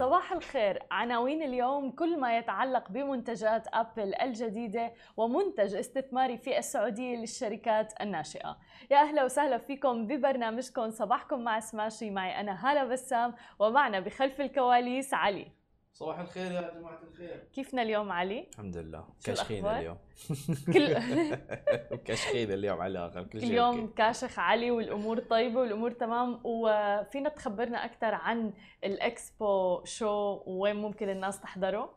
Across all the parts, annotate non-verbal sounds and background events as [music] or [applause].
صباح الخير. عناوين اليوم كل ما يتعلق بمنتجات أبل الجديدة ومنتج استثماري في السعودية للشركات الناشئة. يا أهلا وسهلا فيكم ببرنامجكم. صباحكم مع سماشي. معي أنا هالة بسام ومعنا بخلف الكواليس علي. صباح الخير يا جماعة الخير. كيفنا اليوم علي؟ الحمد لله. كاشخين؟ اليوم. [laughs] كل [laughs] كاشخين اليوم على الآخر كل شيء اليوم. كاشخ علي والأمور طيبة والأمور تمام. وفينا تخبرنا أكثر عن الإكسبو شو وين ممكن الناس تحضره؟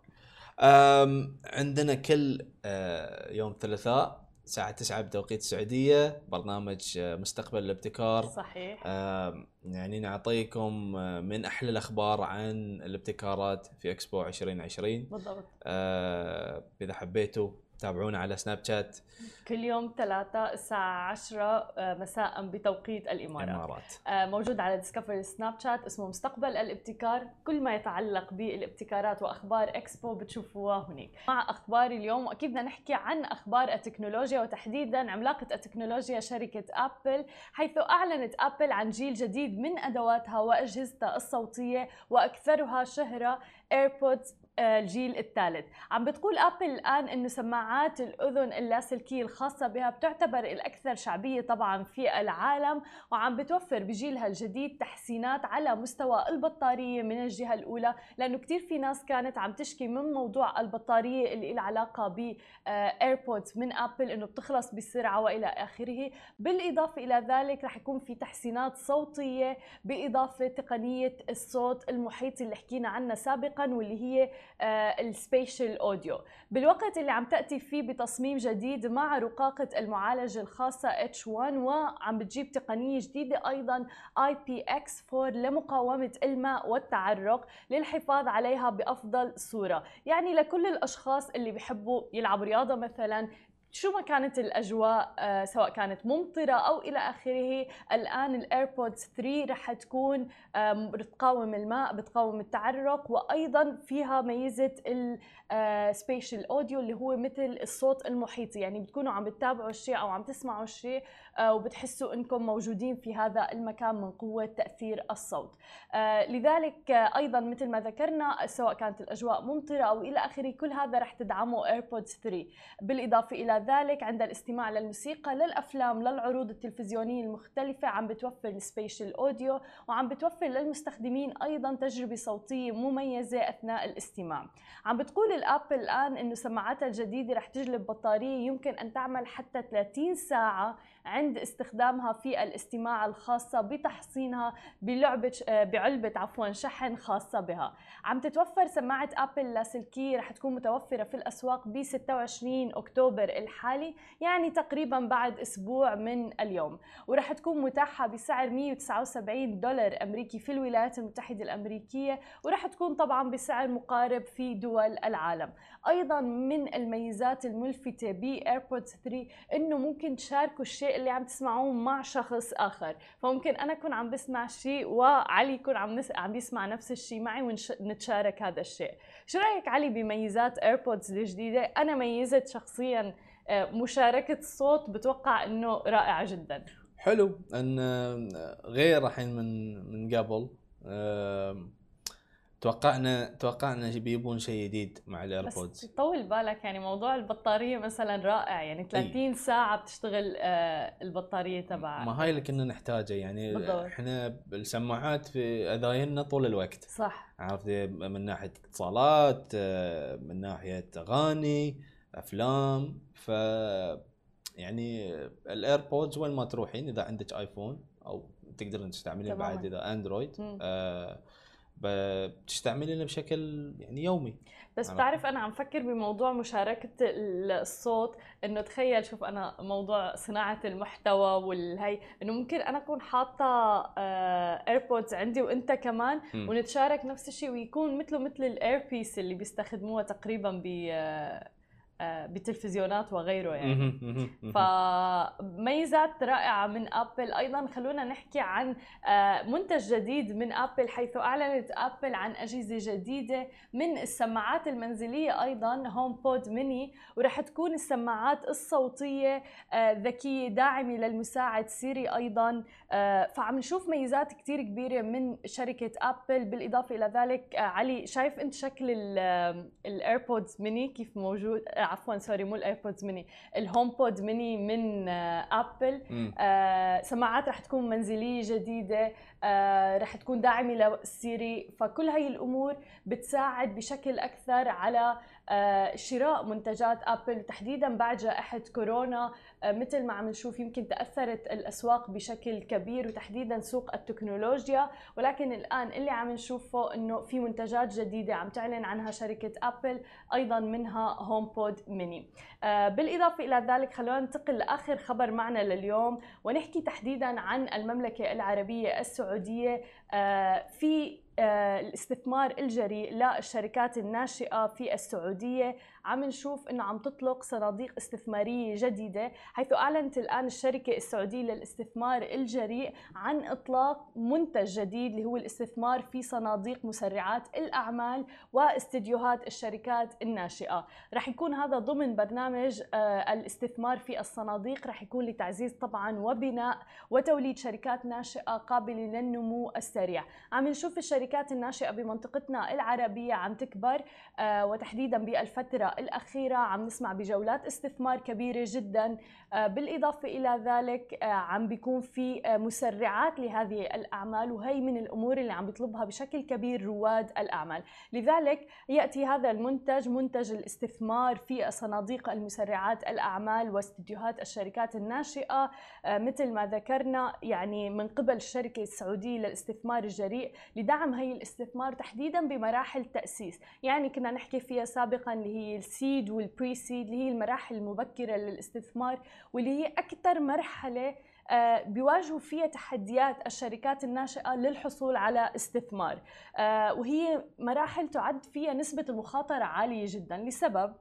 أم عندنا كل آه، يوم ثلاثاء الساعة 9 بتوقيت السعودية برنامج آه، مستقبل الابتكار. صحيح. آم، يعني نعطيكم آه، من أحلى الأخبار عن الابتكارات في إكسبو 2020 بالضبط. آه، إذا حبيتوا تابعونا على سناب شات كل يوم ثلاثاء الساعة 10 آه، مساء بتوقيت الإمارات. إمارات. آه، موجود على ديسكفري سناب شات اسمه مستقبل الابتكار. كل ما يتعلق بالابتكارات وأخبار اكسبو بتشوفوها هناك. مع أخبار اليوم وأكيد بدنا نحكي عن أخبار التكنولوجيا وتحديدا عملاقة التكنولوجيا شركة ابل حيث أعلنت ابل عن جيل جديد من أدواتها وأجهزتها الصوتية وأكثرها شهرة AirPods الجيل الثالث. عم بتقول ابل الآن إنه سماعات الأذن اللاسلكية الخاصة بها بتعتبر الأكثر شعبية طبعا في العالم وعم بتوفر بجيلها الجديد تحسينات على مستوى البطارية من الجهة الأولى لأنه كتير في ناس كانت عم تشكي من موضوع البطارية اللي لها علاقة ب AirPods من أبل إنه بتخلص بسرعة وإلى آخره. بالإضافة إلى ذلك رح يكون في تحسينات صوتية بإضافة تقنية الصوت المحيطي اللي حكينا عنها سابقا واللي هي ال spatial audio بالوقت اللي عم تأتي فيه بتصميم جديد مع رقاقة المعالجة الخاصة H1 وعم بتجيب تقنية جديدة أيضا IPX4 لمقاومة الماء والتعرق للحفاظ عليها بأفضل صورة. يعني لكل الأشخاص اللي بيحبوا يلعبوا رياضة مثلا شو ما كانت الأجواء آه، سواء كانت ممطرة أو إلى آخره الآن ال AirPods 3 رح تكون بتقاوم الماء بتقاوم التعرق وأيضا فيها ميزة ال spatial audio اللي هو مثل الصوت المحيطي. يعني بتكونوا عم بتتابعوا الشيء أو عم تسمعوا الشيء آه، وبتحسوا إنكم موجودين في هذا المكان من قوة تأثير الصوت. آه، لذلك آه، أيضا مثل ما ذكرنا سواء كانت الأجواء ممطرة أو إلى آخره كل هذا رح تدعمه AirPods 3 بالإضافة إلى ذلك عند الاستماع للموسيقى للأفلام للعروض التلفزيونية المختلفة. عم بتوفر ال spatial audio وعم بتوفر للمستخدمين أيضا تجربة صوتية مميزة أثناء الاستماع. عم بتقول الأبل الان إنه سماعاتها الجديدة رح تجلب بطارية يمكن أن تعمل حتى 30 ساعة عند استخدامها في الاستماع الخاصة بتحصينها بلعبة آه، بعلبة عفوا شحن خاصة بها. عم تتوفر سماعة أبل لاسلكية رح تكون متوفرة في الأسواق ب 26 أكتوبر الحالي يعني تقريبا بعد أسبوع من اليوم. ورح تكون متاحة بسعر 179 دولار أمريكي في الولايات المتحدة الأمريكية ورح تكون طبعا بسعر مقارب في دول العالم. أيضا من الميزات الملفتة بايربودز 3 إنه ممكن تشاركوا الشيء اللي عم تسمعوه مع شخص آخر. فممكن أنا أكون عم بسمع شيء وعلي يكون عم نس... عم يسمع نفس الشيء معي ونتشارك هذا الشيء. شو رأيك علي بميزات AirPods الجديدة؟ أنا ميزت شخصيا مشاركة الصوت بتوقع إنه رائعه جدا. حلو. أن آه، غير الحين من من قبل آم، توقعنا توقعنا بيبون شيء جديد مع بس ال AirPods طول بالك يعني موضوع البطارية مثلا رائع يعني 30 ساعة بتشتغل آه، البطارية تبعها ما هاي اللي كنا نحتاجه يعني بالضبط. إحنا السماعات في اذايننا طول الوقت. صح. عرفت؟ من ناحية اتصالات آه، من ناحية أغاني أفلام. ف يعني الايربودز وين ما تروحين إذا عندك آيفون أو تقدرين تستعملين. بعد إذا أندرويد. آه بتستعملينه بشكل يعني يومي بس عرفت. بتعرف أنا عم فكر بموضوع مشاركة ال- الصوت إنه تخيل شوف أنا موضوع صناعة المحتوى والهي إنه ممكن أنا أكون حاطة AirPods عندي وأنت كمان مم. ونتشارك نفس الشيء ويكون مثله مثل ال ear piece اللي بيستخدموها تقريبا ب آه، آه، بالتلفزيونات وغيره يعني. فميزات رائعة من أبل أيضا خلونا نحكي عن آه، منتج جديد من أبل حيث أعلنت أبل عن أجهزة جديدة من السماعات المنزلية أيضا HomePod mini ورح تكون السماعات الصوتية آه، ذكية داعمة للمساعد Siri أيضا. آه، فعم نشوف ميزات كتير كبيرة من شركة أبل بالإضافة إلى ذلك علي شايف أنت شكل ال AirPods mini كيف موجود؟ عفوا sorry مو ال AirPods mini ال HomePod mini من آه، أبل مم. آه، سماعات رح تكون منزلية جديدة آه، رح تكون داعمة لل Siri فكل هاي الأمور بتساعد بشكل أكثر على آه، شراء منتجات أبل تحديدا بعد جائحة كورونا آه، مثل ما عم نشوف يمكن تأثرت الأسواق بشكل كبير وتحديدا سوق التكنولوجيا. ولكن الآن اللي عم نشوفه أنه في منتجات جديدة عم تعلن عنها شركة أبل أيضا منها HomePod mini آه، بالإضافة إلى ذلك خلونا ننتقل لآخر خبر معنا لليوم ونحكي تحديدا عن المملكة العربية السعودية. آه، في آه، الاستثمار الجريء للشركات الناشئة في السعودية عم نشوف إنه عم تطلق صناديق استثمارية جديدة حيث أعلنت الآن الشركة السعودية للاستثمار الجريء عن إطلاق منتج جديد اللي هو الاستثمار في صناديق مسرعات الأعمال واستديوهات الشركات الناشئة. رح يكون هذا ضمن برنامج آه، الاستثمار في الصناديق رح يكون لتعزيز طبعا وبناء وتوليد شركات ناشئة قابلة للنمو السريع. عم نشوف الشركات الناشئة بمنطقتنا العربية عم تكبر آه، وتحديدا بألفترة الأخيرة عم نسمع بجولات استثمار كبيرة جدا. آه، بالإضافة إلى ذلك آه، عم بيكون في آه، مسرعات لهذه الأعمال وهي من الأمور اللي عم بيطلبها بشكل كبير رواد الأعمال. لذلك يأتي هذا المنتج منتج الاستثمار في صناديق المسرعات الأعمال واستديوهات الشركات الناشئة. مثل ما ذكرنا يعني من قبل الشركة السعودية للاستثمار الجريء لدعم هي الاستثمار تحديدا بمراحل التأسيس يعني كنا نحكي فيها سابقا اللي هي السيد والبري سيد اللي هي المراحل المبكرة للاستثمار واللي هي أكثر مرحلة آه، بيواجهوا فيها تحديات الشركات الناشئة للحصول على استثمار. آه، وهي مراحل تعد فيها نسبة المخاطرة عالية جدا. لسبب؟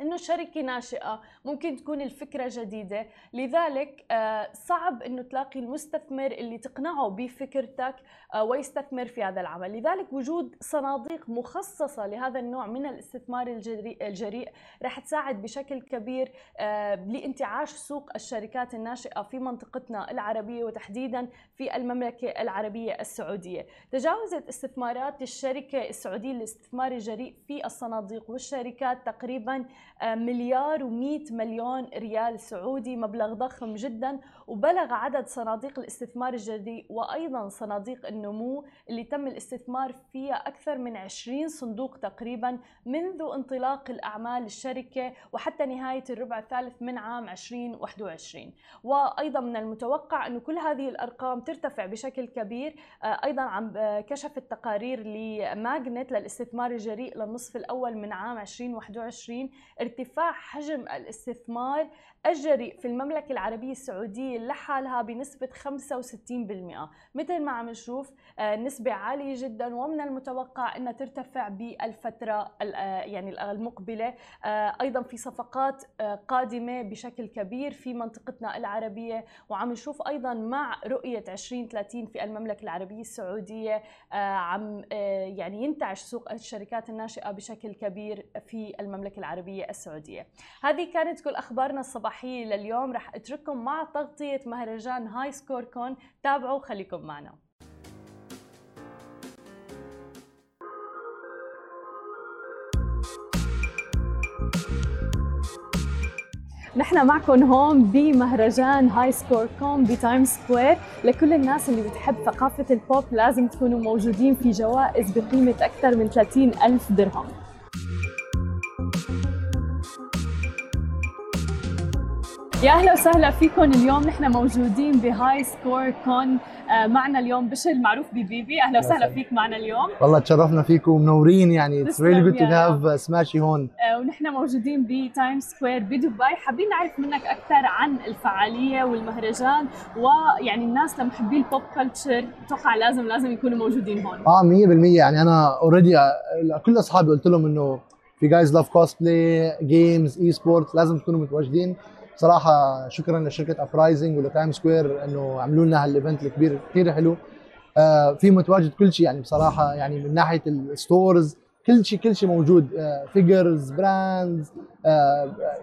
إنه شركة ناشئة ممكن تكون الفكرة جديدة. لذلك آه، صعب إنه تلاقي المستثمر اللي تقنعه بفكرتك آه، ويستثمر في هذا العمل. لذلك وجود صناديق مخصصة لهذا النوع من الاستثمار الجريء, الجريء رح تساعد بشكل كبير آه، لانتعاش سوق الشركات الناشئة في منطقتنا العربية وتحديدا في المملكة العربية السعودية. تجاوزت استثمارات الشركة السعودية للاستثمار الجريء في الصناديق والشركات تقريبا مليار و100 مليون ريال سعودي مبلغ ضخم جدا وبلغ عدد صناديق الاستثمار الجديد وأيضا صناديق النمو اللي تم الاستثمار فيها أكثر من 20 صندوق تقريبا منذ انطلاق الأعمال الشركة وحتى نهاية الربع الثالث من عام 2021 وأيضا من المتوقع انه كل هذه الأرقام ترتفع بشكل كبير. آه، أيضا عم آه، كشفت تقارير لماجنت للاستثمار الجريء للنصف الأول من عام 2021 ارتفاع حجم الاستثمار الجريء في المملكة العربية السعودية لحالها بنسبة 65% مثل ما عم نشوف آه، نسبة عالية جدا ومن المتوقع أنها ترتفع بالفترة ال- آه، يعني المقبلة. آه، أيضا في صفقات قادمة بشكل كبير في منطقتنا العربية. وعم نشوف أيضا مع رؤية 2030 في المملكة العربية السعودية عم يعني ينتعش سوق الشركات الناشئة بشكل كبير في المملكة العربية السعودية. هذه كانت كل أخبارنا. الصباحية لليوم رح أترككم مع تغطية مهرجان High Score Con تابعوا خليكم معنا. نحن معكم هون بمهرجان High Score Con ب Times Square لكل الناس اللي بتحب ثقافة البوب لازم تكونوا موجودين في جوائز بقيمة أكثر من 30 ألف درهم. يا أهلا وسهلا فيكم. اليوم نحن موجودين ب High Score Con. آه، معنا اليوم بشر معروف ببيبي أهلا وسهلا. فيك معنا اليوم. والله تشرفنا فيكم منورين يعني. It's really good to have Smashi هون. آه، ونحن موجودين ب Time Square بدبي. حابين نعرف منك أكثر عن الفعالية والمهرجان ويعني الناس لمحبي ال pop culture أتوقع لازم لازم يكونوا موجودين هون. آه 100% يعني أنا already كل أصحابي قلت لهم إنه If you guys love cosplay games esports لازم تكونوا متواجدين. صراحة شكرا لشركة Uprising ول Time Square إنه عملوا لنا هال event الكبير. كثير حلو. آه، في متواجد كل شيء يعني بصراحة يعني من ناحية ال stores كل شيء كل شيء موجود. figures brands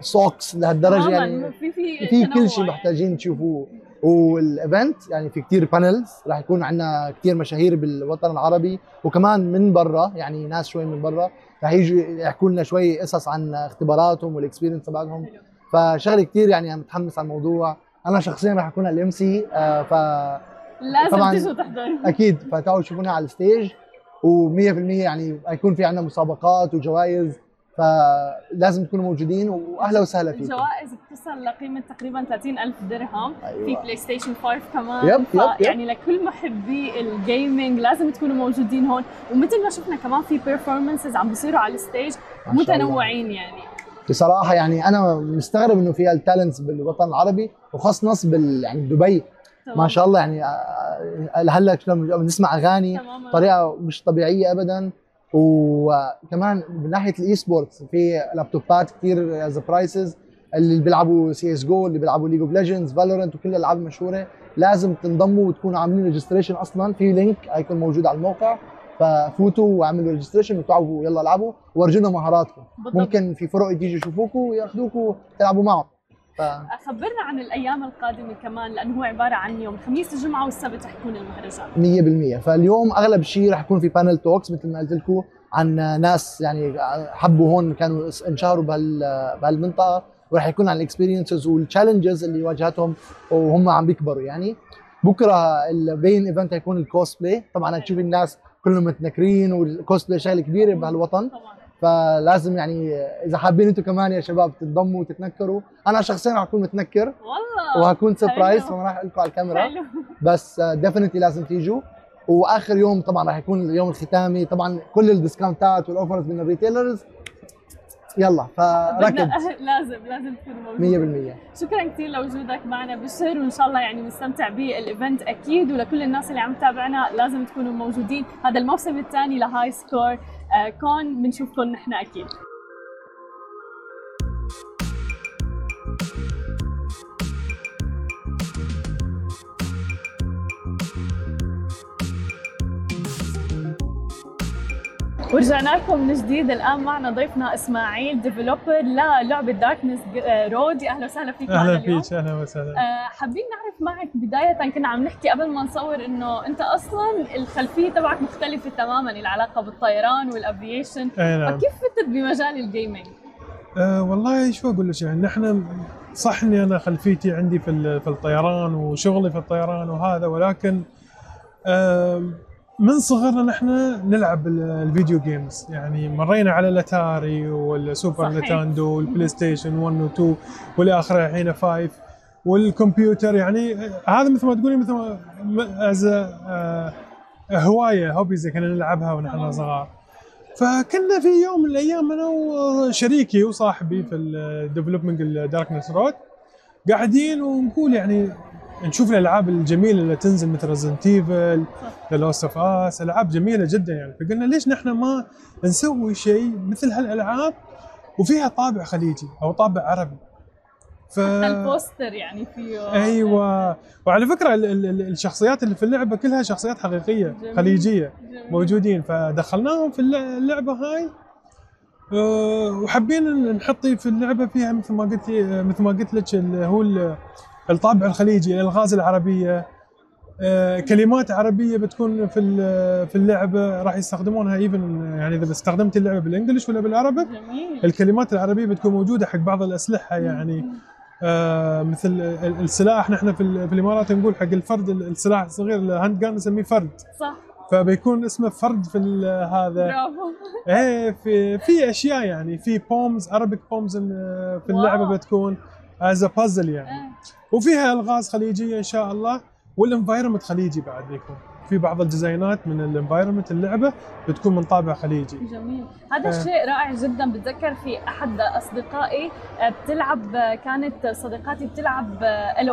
socks لهالدرجة تماماً، يعني. في في في كل شيء يعني. محتاجين تشوفوه. وال event يعني في كتير panels راح يكون عندنا كتير مشاهير بالوطن العربي. وكمان من برا يعني ناس شوي من برا راح يجوا يحكوا لنا شوي قصص عن اختباراتهم وال experience تبعهم. حلو. فشغله كتير يعني متحمس على الموضوع أنا شخصيا راح أكون على ال MC فأكيد لازم. تيجوا تحضروا فتعالوا تشوفونا على ال stage و100% يعني حيكون في عندنا مسابقات وجوائز فلازم تكونوا موجودين واهلا وسهلا فيكم الجوائز بتصل لقيمة تقريبا 30000 درهم في أيوة. PlayStation 5 كمان yep, yep, yep. يعني لكل محبي ال gaming لازم تكونوا موجودين هون ومثل ما شفنا كمان في performances عم بيصيروا على ال stage. متنوعين يعني بصراحة يعني أنا مستغرب إنه في ال talents بالوطن العربي وخاصه بال يعني بدبي ما شاء الله يعني آه، هلا لما بنسمع أغاني بطريقة مش طبيعية ابدا. وكمان من ناحية ال esports في لابتوبات كثير as prizes اللي بيلعبوا سي اس جو اللي بيلعبوا League of Legends Valorant وكل الألعاب المشهورة لازم تنضموا وتكونوا عاملين registration أصلا. في link حيكون موجود على الموقع. ففوتوا واعملوا registration وتعالوا يلا العبوا وورجونا مهاراتكم. بالضبط. ممكن في فرق يجوا يشوفوكوا وياخذوكوا تلعبوا معهم. ف... خبرنا عن الأيام القادمة كمان لأنه هو عبارة عن يوم الخميس الجمعة والسبت رح يكون المهرجان. 100% فاليوم أغلب شيء رح يكون في panel talks مثل ما قلت لكم عن ناس يعني حبوا هون كانوا انشهروا بهال بهالمنطقة ورح يكون عن ال experiences وال challenges اللي واجهتهم وهم عم بيكبروا يعني. بكرة ال main event هيكون الكوسبلاي طبعا هتشوف الناس كلهم متنكرين والكوسبلاي شغلة كبيرة بهالوطن فلازم يعني إذا حابين أنتم كمان يا شباب تنضموا وتتنكروا. أنا شخصيا رح أكون متنكر والله. وهكون surprise. فما راح أقول لكم على الكاميرا. حلو. بس definitely لازم تيجوا. وآخر يوم طبعا راح يكون اليوم الختامي. طبعا كل ال discount ات وال offers من ال retailers يلا بدنا- [laughs] لازم لازم موجودين. 100% شكرا كثير لوجودك معنا بشر وإن شاء الله يعني نستمتع بال event أكيد ولكل الناس اللي عم تتابعنا لازم تكونوا موجودين. هذا الموسم الثاني ل High Score آه Con بنشوفكم نحن أكيد. ورجعنا لكم من جديد. الآن معنا ضيفنا إسماعيل developer للعبه Darkness Road أهلا وسهلا فيك أهلا فيك أهلا وسهلا. آه، حابين نعرف معك بداية كنا عم نحكي قبل ما نصور إنه أنت أصلا الخلفية تبعك مختلفة تماما العلاقة بالطيران وال aviation نعم. فكيف فتت بمجال ال gaming؟ أه والله شو أقول لك يعني نحن صح إني أنا خلفيتي عندي في في الطيران وشغلي في الطيران وهذا ولكن أه من صغرنا نحن نلعب ال- ال video games يعني مرينا على الأتاري وال Super. Nintendo وال PlayStation 1 و 2 والى آخره الحين 5 والكمبيوتر. يعني هذا مثل ما تقولي مثل ما as هواية hobby زي كنا نلعبها ونحن صغار. فكنا في يوم من الأيام أنا وشريكي وصاحبي في ال development ال Darkness Road قاعدين ونقول يعني نشوف الألعاب الجميلة اللي تنزل مثل Resident Evil The Last of Us ألعاب جميلة جدا يعني. فقلنا ليش نحن ما نسوي شيء مثل هالألعاب وفيها طابع خليجي أو طابع عربي؟ ف ال poster يعني فيه. أيوه. وعلى فكرة ال- ال- ال- الشخصيات اللي في اللعبة كلها شخصيات حقيقية جميل. خليجية جميل. موجودين. فدخلناهم في اللع- اللعبة هاي. أه، وحابين نحط في اللعبة فيها مثل ما قلت مثل ما قلت لك اللي هو الطابع الخليجي الألغاز العربية أه، كلمات عربية بتكون في في اللعبه راح يستخدمونها even يعني إذا استخدمت اللعبة بال English ولا بالعربي جميل. الكلمات العربية بتكون موجودة حق بعض الأسلحة يعني آه مثل ال- السلاح نحن في, ال- في الإمارات نقول حق الفرد ال- السلاح الصغير ال handgun نسميه فرد. صح. فبيكون اسمه فرد في هذا. برافو. إيه في في أشياء يعني في poems Arabic poems في اللعبة wow. بتكون. as puzzle يعني. آه. وفيها ألغاز خليجية إن شاء الله وال environment خليجي بعد بيكون. في بعض ال design ات من ال environment اللعبة بتكون من طابع خليجي. جميل. هذا آه. الشيء رائع جدا. بتذكر في أحد أصدقائي آه، بتلعب آه، كانت صديقاتي بتلعب ال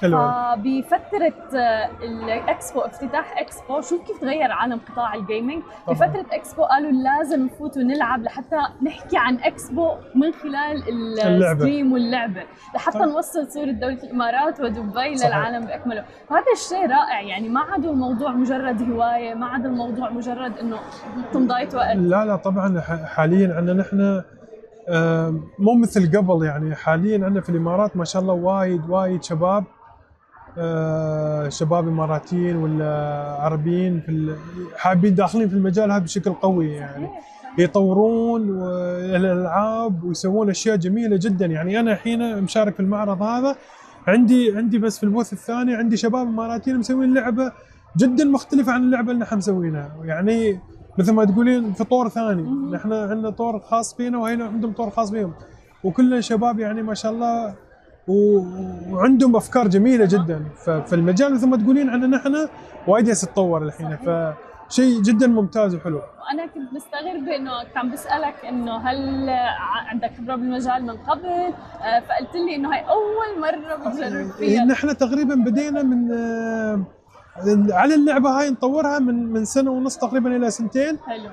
حلو فبفترة آه، الإكسبو افتتاح إكسبو شوف كيف تغير عالم قطاع ال gaming. بفترة إكسبو قالوا لازم نفوت ونلعب لحتى نحكي عن إكسبو من خلال. ال stream واللعبة لحتى طبعاً. نوصل صورة دولة الإمارات ودبي صحيح. للعالم بأكمله فهذا الشيء رائع يعني ما عاد الموضوع مجرد هواية ما عاد الموضوع مجرد إنه تمضية وقت لا لا طبعا حاليا عندنا نحن مو مثل قبل يعني حاليا عندنا في الإمارات ما شاء الله وايد وايد شباب شباب إماراتيين ولا عربيين في حابين داخلين في المجال هذا بشكل قوي يعني. يطورون الألعاب ويسوون أشياء جميلة جدا. يعني أنا الحين مشارك في المعرض هذا. عندي عندي بس في البوث الثاني عندي شباب إماراتيين مسوين لعبة جدا مختلفة عن اللعبة اللي نحن مسوينها. يعني مثل ما تقولين في طور ثاني. نحن عندنا طور خاص فينا وهنا عندهم طور خاص فيهم. وكلنا شباب يعني ما شاء الله. وعندهم أفكار جميلة جدا. ففي المجال مثل ما تقولين عندنا نحن وايد ياس تطور الحين. فشيء جدا ممتاز وحلو. وأنا كنت مستغربه إنه كنت عم بسالك إنه هل عندك خبرة بالمجال من قبل؟ آه، فقلت لي إنه هاي أول مرة بتجرب إيه، فيها. نحن تقريبا بدينا من آه، على اللعبة هاي نطورها من من سنة ونص تقريبا إلى سنتين. حلو.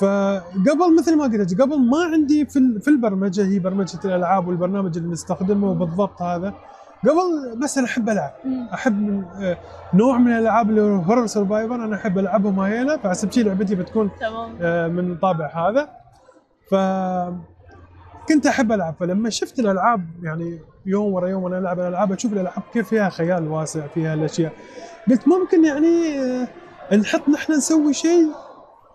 فقبل مثل ما قلت قبل ما عندي في في البرمجة هي برمجة الألعاب والبرنامج اللي نستخدمه بالضبط هذا قبل بس أنا أحب ألعب. أحب آه، نوع من الألعاب اللي هو هورر سرفايفر أنا أحب العبهم هنا فحسب شي لعبتي بتكون تمام. آه، من الطابع هذا. ف كنت أحب ألعب فلما شفت الألعاب يعني يوم ورا يوم وأنا ألعب الألعاب أشوف الألعاب كيف فيها خيال واسع فيها الأشياء. قلت ممكن يعني آه، نحط نحن نسوي شيء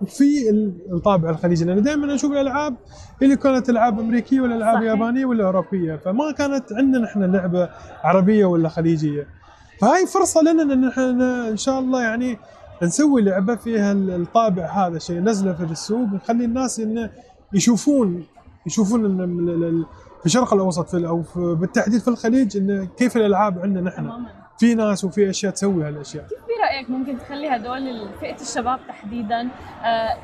في ال- الطابع الخليجي لأن دائما أشوف الألعاب اللي كانت ألعاب أمريكية ولا ألعاب. يابانية ولا أوروبية فما كانت عندنا نحن لعبة عربية ولا خليجية. فهاي فرصة لنا إن نحن إن شاء الله يعني نسوي لعبة فيها ال- الطابع هذا الشيء نزلة في السوق نخلي الناس انه يشوفون يشوفون في الشرق الأوسط في أو في بالتحديد في الخليج انه كيف الألعاب عندنا نحن في ناس وفي أشياء تسوي هالأشياء. كيف برايك ممكن تخلي هدول فئه الشباب تحديدا آه،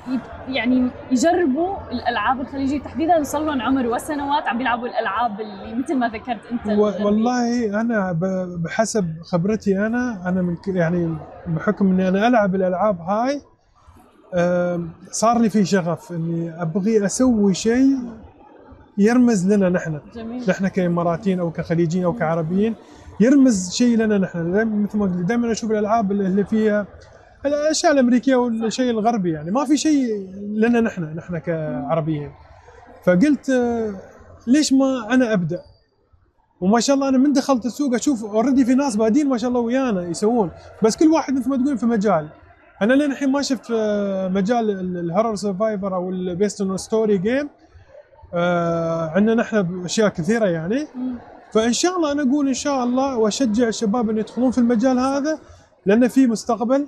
يعني يجربوا الألعاب الخليجيه تحديدا صار لهم عمر وسنوات عم بيلعبوا الألعاب اللي مثل ما ذكرت أنت. والله أنا بحسب خبرتي أنا أنا من يعني بحكم إني أنا ألعب الألعاب هاي صار لي في شغف إني أبغي أسوي شيء يرمز لنا نحن. جميل. نحن كإماراتيين أو كخليجيين أو كعربيين. يرمز شيء لنا نحن. مثل ما قلت دائما أشوف الألعاب اللي فيها الأشياء الأمريكية والشيء الغربي يعني. ما في شيء لنا نحن نحن كعربيين فقلت آه، ليش ما أنا أبدأ؟ وما شاء الله أنا من دخلت السوق أشوف اوريدي في ناس بادين ما شاء الله ويانا يسوون. بس كل واحد مثل ما تقول في مجال. أنا لين الحين ما شفت آه، مجال ال- ال horror survivor أو ال best story game عندنا نحن أشياء كثيرة يعني. فإن شاء الله أنا أقول إن شاء الله وأشجع الشباب إن يدخلون في المجال هذا لأن في مستقبل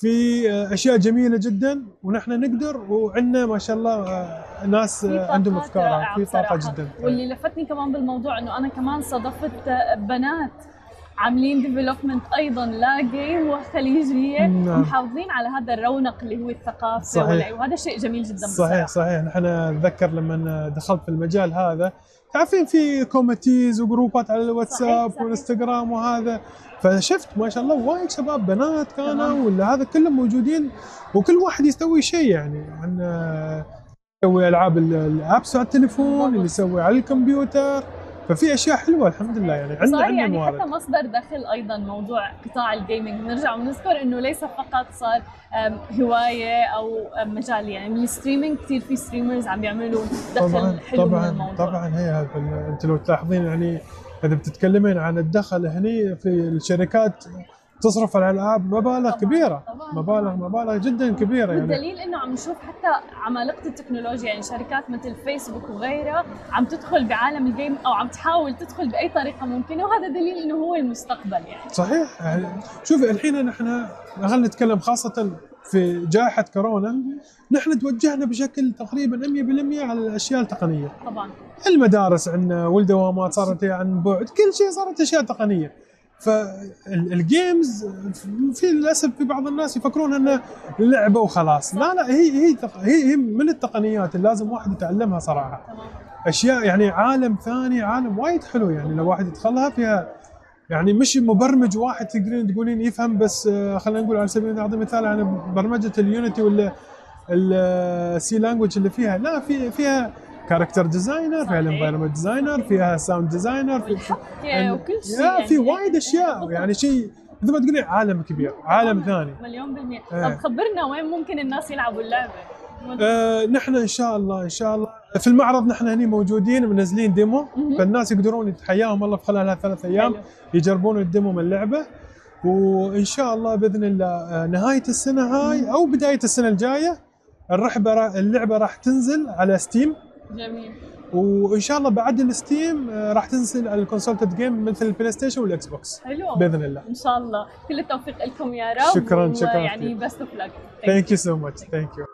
في آه، أشياء جميلة جدا ونحن نقدر وعندنا ما شاء الله آه، ناس آه، عندهم أفكار في طاقة بصراحة. جدا واللي لفتني كمان بالموضوع إنه أنا كمان صادفت بنات عاملين development أيضا ل game وخليجيه نعم. ومحافظين على هذا الرونق اللي هو الثقافة صحيح. وهذا شيء جميل جدا صحيح صحيح نحن أتذكر لما دخلت في المجال هذا تعرفين في communities وجروبات على الواتساب صحيح. والانستغرام وهذا فشفت ما شاء الله وايد شباب بنات كانوا. ولا هذا كلهم موجودين وكل واحد يسوي شيء يعني عندنا يسوي ألعاب ال- ال apps على التليفون. اللي يسوي على الكمبيوتر ففي أشياء حلوة الحمد لله. يعني عندنا صار عندنا يعني موارد حتى مصدر دخل أيضا موضوع قطاع ال gaming بنرجع ونذكر إنه ليس فقط صار هواية أو مجال يعني من ال streaming كثير في streamers عم بيعملوا دخل طبعا حلو من طبعا الموضوع. طبعا هي انت لو تلاحظين يعني إذا بتتكلمين عن الدخل هني في الشركات تصرف على الألعاب مبالغ طبعاً، كبيرة. طبعاً، مبالغ طبعاً. مبالغ جدا كبيرة يعني. والدليل إنه عم نشوف حتى عمالقة التكنولوجيا يعني شركات مثل فيسبوك وغيرها عم تدخل بعالم ال game أو عم تحاول تدخل بأي طريقة ممكنة وهذا دليل إنه هو المستقبل يعني. صحيح. يعني شوفي الحين نحن خلينا نتكلم خاصة في جائحة كورونا. نحن توجهنا بشكل تقريبا 100% على الأشياء التقنية. طبعا. المدارس عندنا والدوامات صارت عن بعد كل شيء صارت أشياء تقنية. فال games في للأسف في بعض الناس يفكرون إنه لعبة وخلاص. لا لا هي هي هي, من التقنيات اللي لازم واحد يتعلمها صراحة. أشياء يعني عالم ثاني عالم وايد حلو يعني. لو واحد يدخلها فيها يعني مش مبرمج واحد تقدرين تقولين يفهم بس آه، خلينا نقول على سبيل اعطي مثال عن برمجة ال Unity ولا ال C language اللي فيها. لا في فيها character designer فيها صحيح. ال environment designer فيها sound designer في وكل شيء يا في يعني. وايد أشياء يعني شيء مثل ما تقولي عالم كبير عالم ثاني مليون بالمية إيه. طب خبرنا وين ممكن الناس يلعبوا اللعبة آه نحن إن شاء الله إن شاء الله في المعرض نحن هني موجودين منزلين demo. فالناس يقدرون يتحياهم الله في خلال هالثلاث أيام حلو. يجربون ال demo من اللعبة وإن شاء الله بإذن الله آه، نهاية السنة هاي أو بداية السنة الجاية الرحبة اللعبة راح تنزل على Steam جميل. وإن شاء الله بعد ال Steam آه، راح تنزل على ال console game مثل ال PlayStation وال Xbox. حلو. بإذن الله. إن شاء الله. كل التوفيق لكم يا رب. شكراً، شكراً يعني. best of luck thank you so much thank you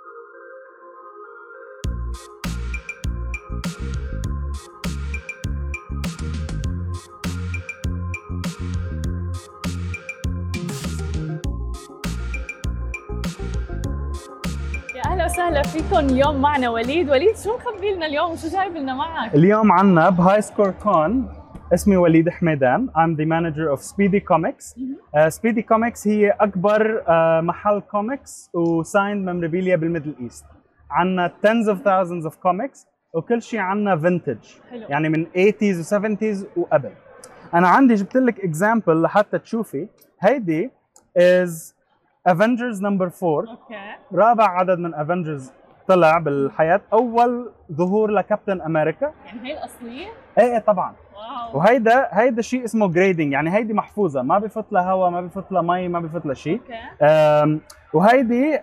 وسهلا فيكم. اليوم معنا وليد. وليد شو مخبي لنا اليوم؟ وشو جايب لنا معك؟ اليوم عنا ب High Score Con اسمي وليد حميدان. I'm the manager of Speedy Comics. uh, Speedy Comics هي أكبر uh, محل comics و signed memorabilia بال Middle East. عنا tens of thousands of comics وكل شيء عنا حلو. يعني من 80s و 70s وقبل أنا عندي جبت لك example لحتى تشوفي. هيدي is Avengers number 4 okay رابع عدد من Avengers طلع بالحياة. أول ظهور لكابتن أمريكا. يعني هي الأصلية؟ إيه إيه طبعا. wow. وهيدا هيدا شيء اسمه grading يعني هيدي محفوظة. ما بفوت لها هواء ما بفوت لها مي ما بفوت لها شيء. okay وهيدي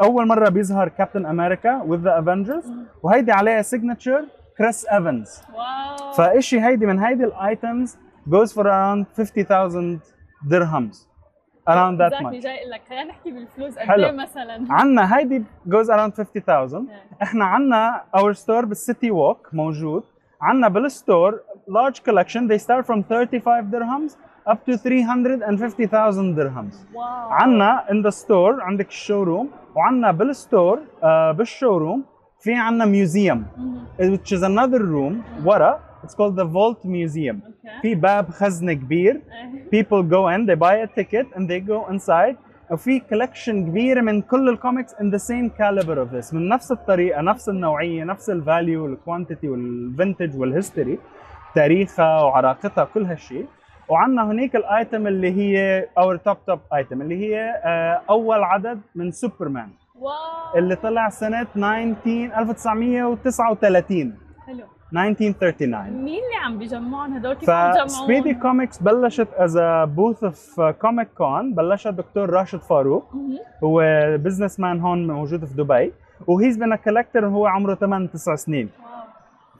أول مرة بيظهر كابتن أمريكا with the avengers. وهيدي عليها signature كريس ايفنز wow. فإشي هيدي من هيدي ال items goes for around 50000 dirhams around that زاكي much جاي لك. خلينا نحكي بالفلوس. قد. إيه مثلا؟ عنا هيدي goes around 50000 إيه. إحنا عنا our store بال City Walk موجود. عنا بال store large collection. They start from 35 dirhams up to 350,000 dirhams. wow عنا in the store عندك ال showroom وعنا بال store آه بال showroom في عنا museum مهم. which is another room. ورا it's called the vault museum. okay في باب خزنه كبير. people go in they buy a ticket and they go inside. وفي collection كبيرة من كل الكوميكس in the same caliber of this. من نفس الطريقة نفس النوعية نفس الفاليو والكوانتيتي والفنتج والهيستوري تاريخها وعراقتها كل هالشيء وعندنا هنيك ال item اللي هي our top top item اللي هي آه، أول عدد من سوبرمان wow. اللي طلع سنة 19 1939 حلو 1939. مين اللي عم بيجمعهم؟ هدول كيف عم ف Speedy بيجمعون؟ كوميكس بلشت as booth of Comic Con بلشها الدكتور راشد فاروق. هو businessman هون موجود في دبي. و he's been collector وهو عمره 8 9 سنين.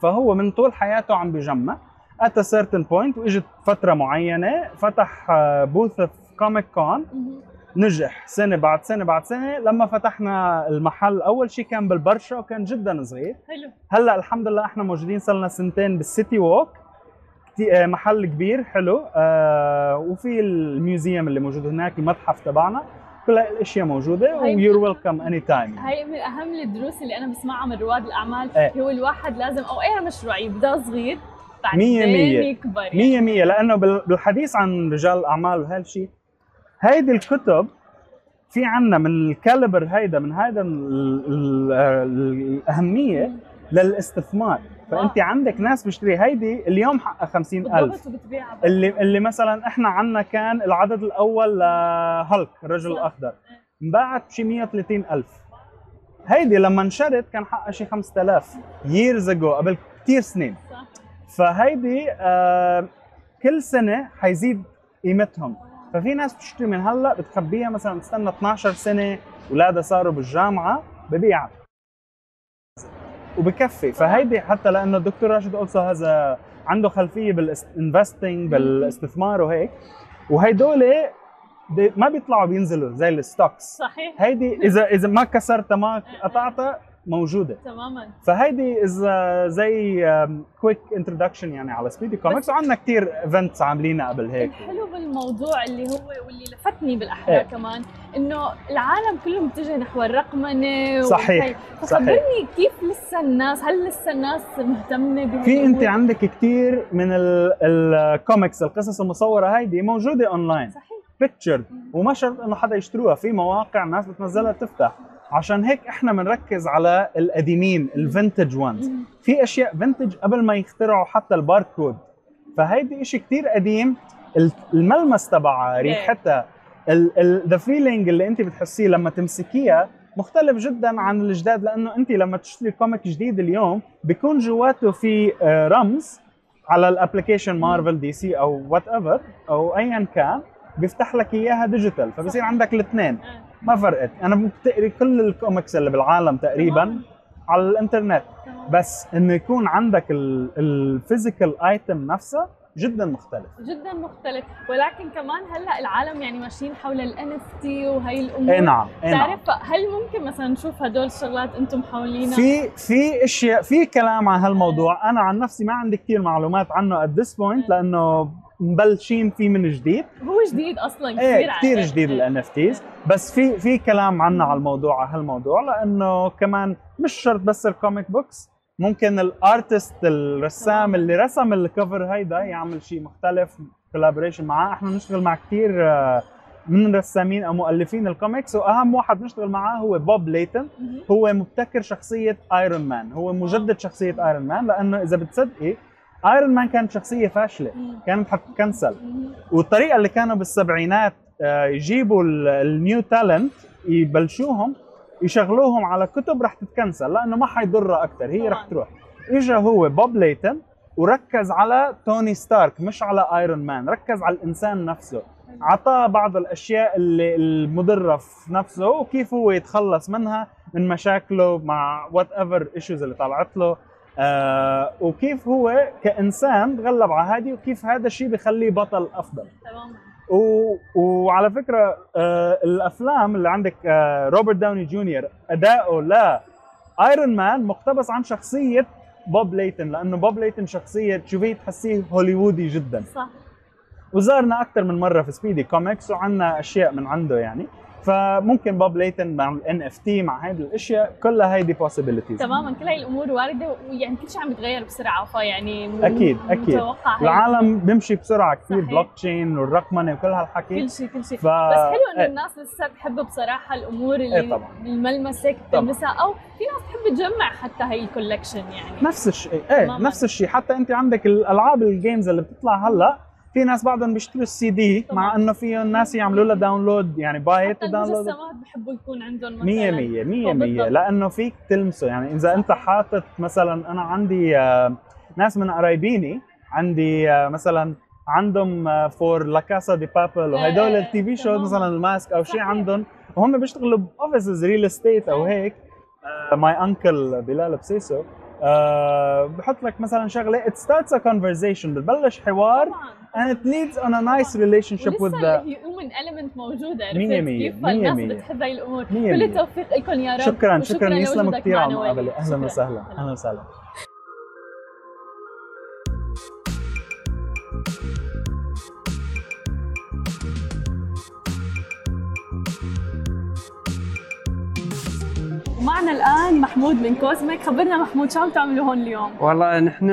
فهو من طول حياته عم بجمع at certain point وإجت فترة معينة فتح booth في Comic Con. نجح سنة بعد سنة بعد سنة لما فتحنا المحل. أول شيء كان بالبرشا وكان جدا صغير. حلو. هلأ الحمد لله إحنا موجودين صار لنا سنتين بال City Walk. آه، محل كبير حلو. آه وفي ال museum اللي موجود هناك المتحف تبعنا. كل الأشياء موجودة و you're welcome anytime هاي من أهم الدروس اللي أنا بسمعها من رواد الأعمال. إيه. هو الواحد لازم أو اي مشروع يبدأ صغير بعدين. يكبر. يعني. مية مية. لأنه بال- بالحديث عن رجال الأعمال وهالشيء هيدي الكتب في عنا من الكاليبر هيدا من هيدا ال- ال- الأهمية للاستثمار. فانت عندك ناس بيشتري هيدي اليوم حقها 50000 بالضبط وبتبيعها. اللي اللي مثلا إحنا عنا كان العدد الأول لهالك الرجل. الاخضر انباعت بشي 130 ألف. هيدي لما انشرت كان حقها شي 5000 years ago قبل كثير سنين. صح. فهيدي آه كل سنة حيزيد قيمتهم. ففي ناس بتشتري من هلا بتخبيها مثلا تستنى 12 سنة اولادها صاروا بالجامعة ببيعها. وبكفي. فهيدي حتى لأنه الدكتور راشد اولسو هذا عنده خلفية بالانفستنج بالاستثمار وهيك. وهيدول ما بيطلعوا بينزلوا زي ال stocks. صحيح. هيدي اذا إذا ما كسرتها ما قطعتها موجودة. تماما. فهيدي as a quick introduction يعني على Speedy Comics وعندنا كثير events عاملينها قبل هيك. الحلو بالموضوع اللي هو واللي لفتني بالاحرى إيه. كمان إنه العالم كله متجه نحو الرقمنة صحيح،. فخبرني كيف لسه الناس هل لسه الناس مهتمة بهي في أنت؟ عندك كثير من الكوميكس القصص المصورة هيدي موجودة اونلاين صحيح. picture وما شرط إنه حدا يشتروها في مواقع ناس بتنزلها تفتح عشان هيك إحنا بنركز على القديمين ال vintage ones. في أشياء vintage قبل ما يخترعوا حتى الباركود. فهيدي شيء كثير قديم. ال- الملمس تبعها ريحتها the feeling اللي انت بتحسيه لما تمسكيها مختلف جدا عن الجداد لأنه انت لما تشتري comic جديد اليوم بيكون جواته في آه، رمز على ال application Marvel DC أو whatever أو ايا كان بيفتح لك إياها digital فبصير عندك الاثنين. آه. ما فرقت. أنا بتقري كل الكوميكس اللي بالعالم تقريبا. على الإنترنت. بس إنه يكون عندك ال physical item نفسها جدا مختلف. جدا مختلف. ولكن كمان هلأ العالم يعني ماشيين حول ال NFT وهي الأمور. إي نعم إي نعم. تعرف هل ممكن مثلا نشوف هدول الشغلات أنتم حوالينا في في أشياء في كلام عن هالموضوع. أنا عن نفسي ما عندي كثير معلومات عنه at this point لأنه مبلشين فيه من جديد. هو جديد أصلا كثير إيه كثير. جديد ال NFTs. بس في في كلام عنا على الموضوع على هالموضوع لأنه كمان مش شرط بس ال comic books ممكن ال artist الرسام اللي رسم ال cover هيدا يعمل شيء مختلف collaboration معاه. إحنا بنشتغل مع كثير من رسامين أو مؤلفين الكوميكس وأهم واحد بنشتغل معاه هو بوب ليتن. هو مبتكر شخصية Iron Man هو مجدد شخصية Iron Man لأنه إذا بتصدقي Iron Man كانت شخصية فاشلة. كانت حتتكنسل مهم. والطريقة اللي كانوا بالسبعينات آه، يجيبوا ال new talent يبلشوهم يشغلوهم على كتب رح تتكنسل لأنه ما حيضرها أكثر هي رح. تروح إجا هو بوب ليتن وركز على توني ستارك مش على Iron Man ركز على الإنسان نفسه اعطاه بعض الأشياء اللي المضرة في نفسه وكيف هو يتخلص منها من مشاكله مع whatever issues اللي طلعت له آه وكيف هو كإنسان تغلب على هذه وكيف هذا الشيء بخليه بطل أفضل؟ تمام و... وعلى فكرة آه الأفلام اللي عندك آه روبرت داوني جونيور أداؤه ل Iron Man مقتبس عن شخصية بوب ليتن لأنه بوب ليتن شخصية تشوفيه تحسيه هوليوودي جدا. صح. وزارنا أكثر من مرة في Speedy Comics وعندنا أشياء من عنده يعني. فممكن بوب ليتن مع ال NFT مع هيدي الأشياء كلها هيدي possibilities تماما كل هاي الأمور واردة ويعني كل شيء عم يتغير بسرعة فيعني. متوقع هاي العالم بيمشي بسرعة كثير. بلوك تشين والرقمنة وكل هالحكي كل شيء كل شيء ف... بس حلو إنه إيه. الناس لسه بتحب بصراحة الأمور اللي إيه طبعاً. الملمس هيك طبعاً. تلمسها أو في ناس بتحب تجمع حتى هي ال collection يعني نفس الشيء إيه تماماً. نفس الشيء حتى أنت عندك الألعاب ال games اللي بتطلع هلأ في ناس بعضهم بيشتروا السي دي طبعاً. مع إنه في ناس يعملوا لها download يعني buy it حتى و download المجسمات بحبوا يكون عندهم مثلا. 100 100 100 100 بالضبط. لأنه فيك تلمسه. يعني إذا أنت حاطط مثلا أنا عندي آه، ناس من قرايبيني عندي آه، مثلا عندهم for La Casa de Papel وهدول ال TV shows. مثلا ال mask أو شيء. عندهم. وهم بيشتغلوا ب offices real estate أو هيك. my uncle بلال بسيسو. آه، بحط لك مثلا شغلة. It starts a conversation. بتبلش حوار طبعا. And it leads on a nice relationship with ولسه the الهيومن element موجودة. عرفت مية مية، كيف؟ مية الناس مية. بتحب هاي الأمور. مية كل. التوفيق لكم يا رب. شكرا شكرا. لوجودك كثير على معنا المقابله. أهلا. وسهلا. أهلا وسهلا. ومعنا الآن محمود من Cosmic خبرنا محمود شو عم تعملوا هون اليوم؟ والله نحن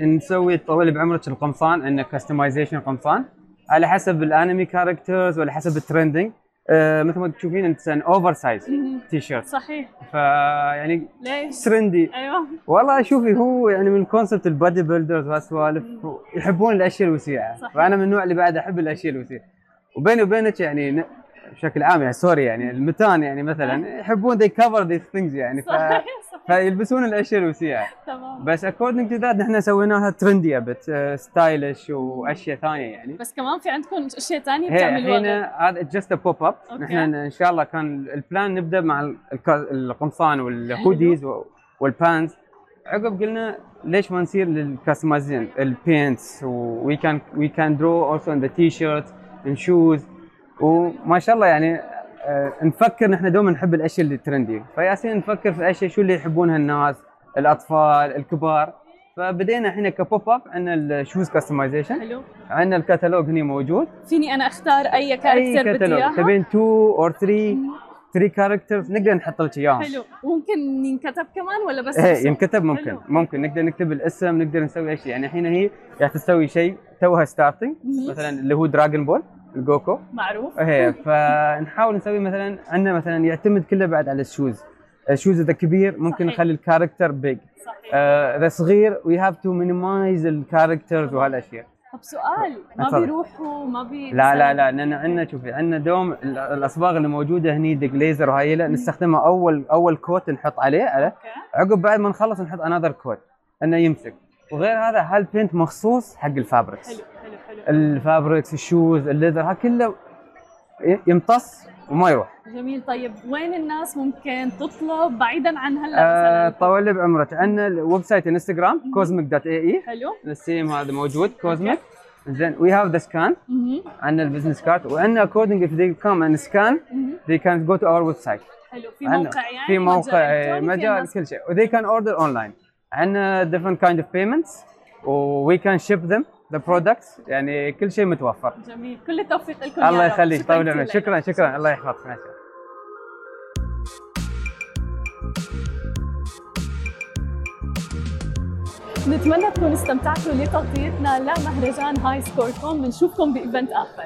نسوي طويل بعمرك القمصان عندنا customization قمصان على حسب ال anime characters وعلى حسب ال trending آه مثل ما تشوفين انت oversize T-shirt صحيح. فيعني ليش؟ Trendy أيوه. والله شوفي هو يعني من concept ال bodybuilders وهالسوالف يحبون الأشياء الوسيعة. صحيح. فأنا من النوع اللي بعد أحب الأشياء الوسيعة. وبيني وبينك يعني بشكل عام يعني sorry يعني المتان يعني مثلا يحبون they cover these things يعني ف... صحيح صحيح فيلبسون الأشياء الوسيعه تمام. بس according to that نحن سويناها trendy but stylish واشياء ثانية يعني. بس كمان في عندكم أشياء ثانية بتعملوها الحين غير. هذا just pop-up. نحن إن شاء الله كان ال plan نبدأ مع القمصان وال hoodies وال pants عقب قلنا ليش ما نصير لل customizing ال pants we can we can draw also on the T-shirt on shoes وما شاء الله يعني نفكر نحن دوما نحب الأشياء اللي trendy. فيالسين نفكر في أشياء شو اللي يحبونها الناس الأطفال الكبار. فبدينا إحنا ك pop-up عندنا ال shoes customization حلو. عندنا الكتالوج هنا موجود. فيني أنا أختار أي character بدي إياها؟ تبين 2 or 3 3 characters نقدر نحط لك إياهم. حلو. ممكن ينكتب كمان ولا بس إيه؟ ينكتب ممكن. حلو. ممكن. نقدر نكتب الاسم نقدر نسوي اي شيء يعني الحين هي قاعد تسوي شيء توها starting. مثلا اللي هو Dragon Ball ال Goku؟ معروف. إيه فنحاول نسوي مثلا عندنا مثلا يعتمد كله بعد على ال shoes ال shoes إذا كبير ممكن صحيح. نخلي ال character big صحيح. إذا صغير we have to minimize ال characters وهالأشياء. طب سؤال ما. بيروحوا ما بي لا لا لا لأن عندنا شوفي عندنا دوم ال- الأصباغ اللي موجودة هني deglazer وهاي لا نستخدمها أول أول coat نحط عليه على. عقب بعد ما نخلص نحط another coat إنه يمسك. وغير هذا هال paint مخصوص؟ حق حلو حلو. ال fabrics ال shoes ال leather ها كله يمتص وما يروح. جميل. طيب وين الناس ممكن تطلب بعيدا عن هلا آه مثلا؟ طول لي بعمرك. عندنا ال website Instagram Cosmic dot ae حلو. ال same هذا موجود Cosmic زين we have the scan. عندنا ال business card وعندنا according if they come and scan مهم. they can go to our website. حلو. في موقع يعني؟ في موقع آه، مجال الناس- كل شيء. و they can order online. عندنا different kind of payments. و we can ship the products يعني كل شيء متوفر. جميل. كل التوفيق لكم الله. يخليك. طول عمرك. شكرا شكرا. الله يحفظك. نتمنى تكونوا استمتعتوا لتغطيتنا لمهرجان High Score Con بنشوفكم ب event آخر.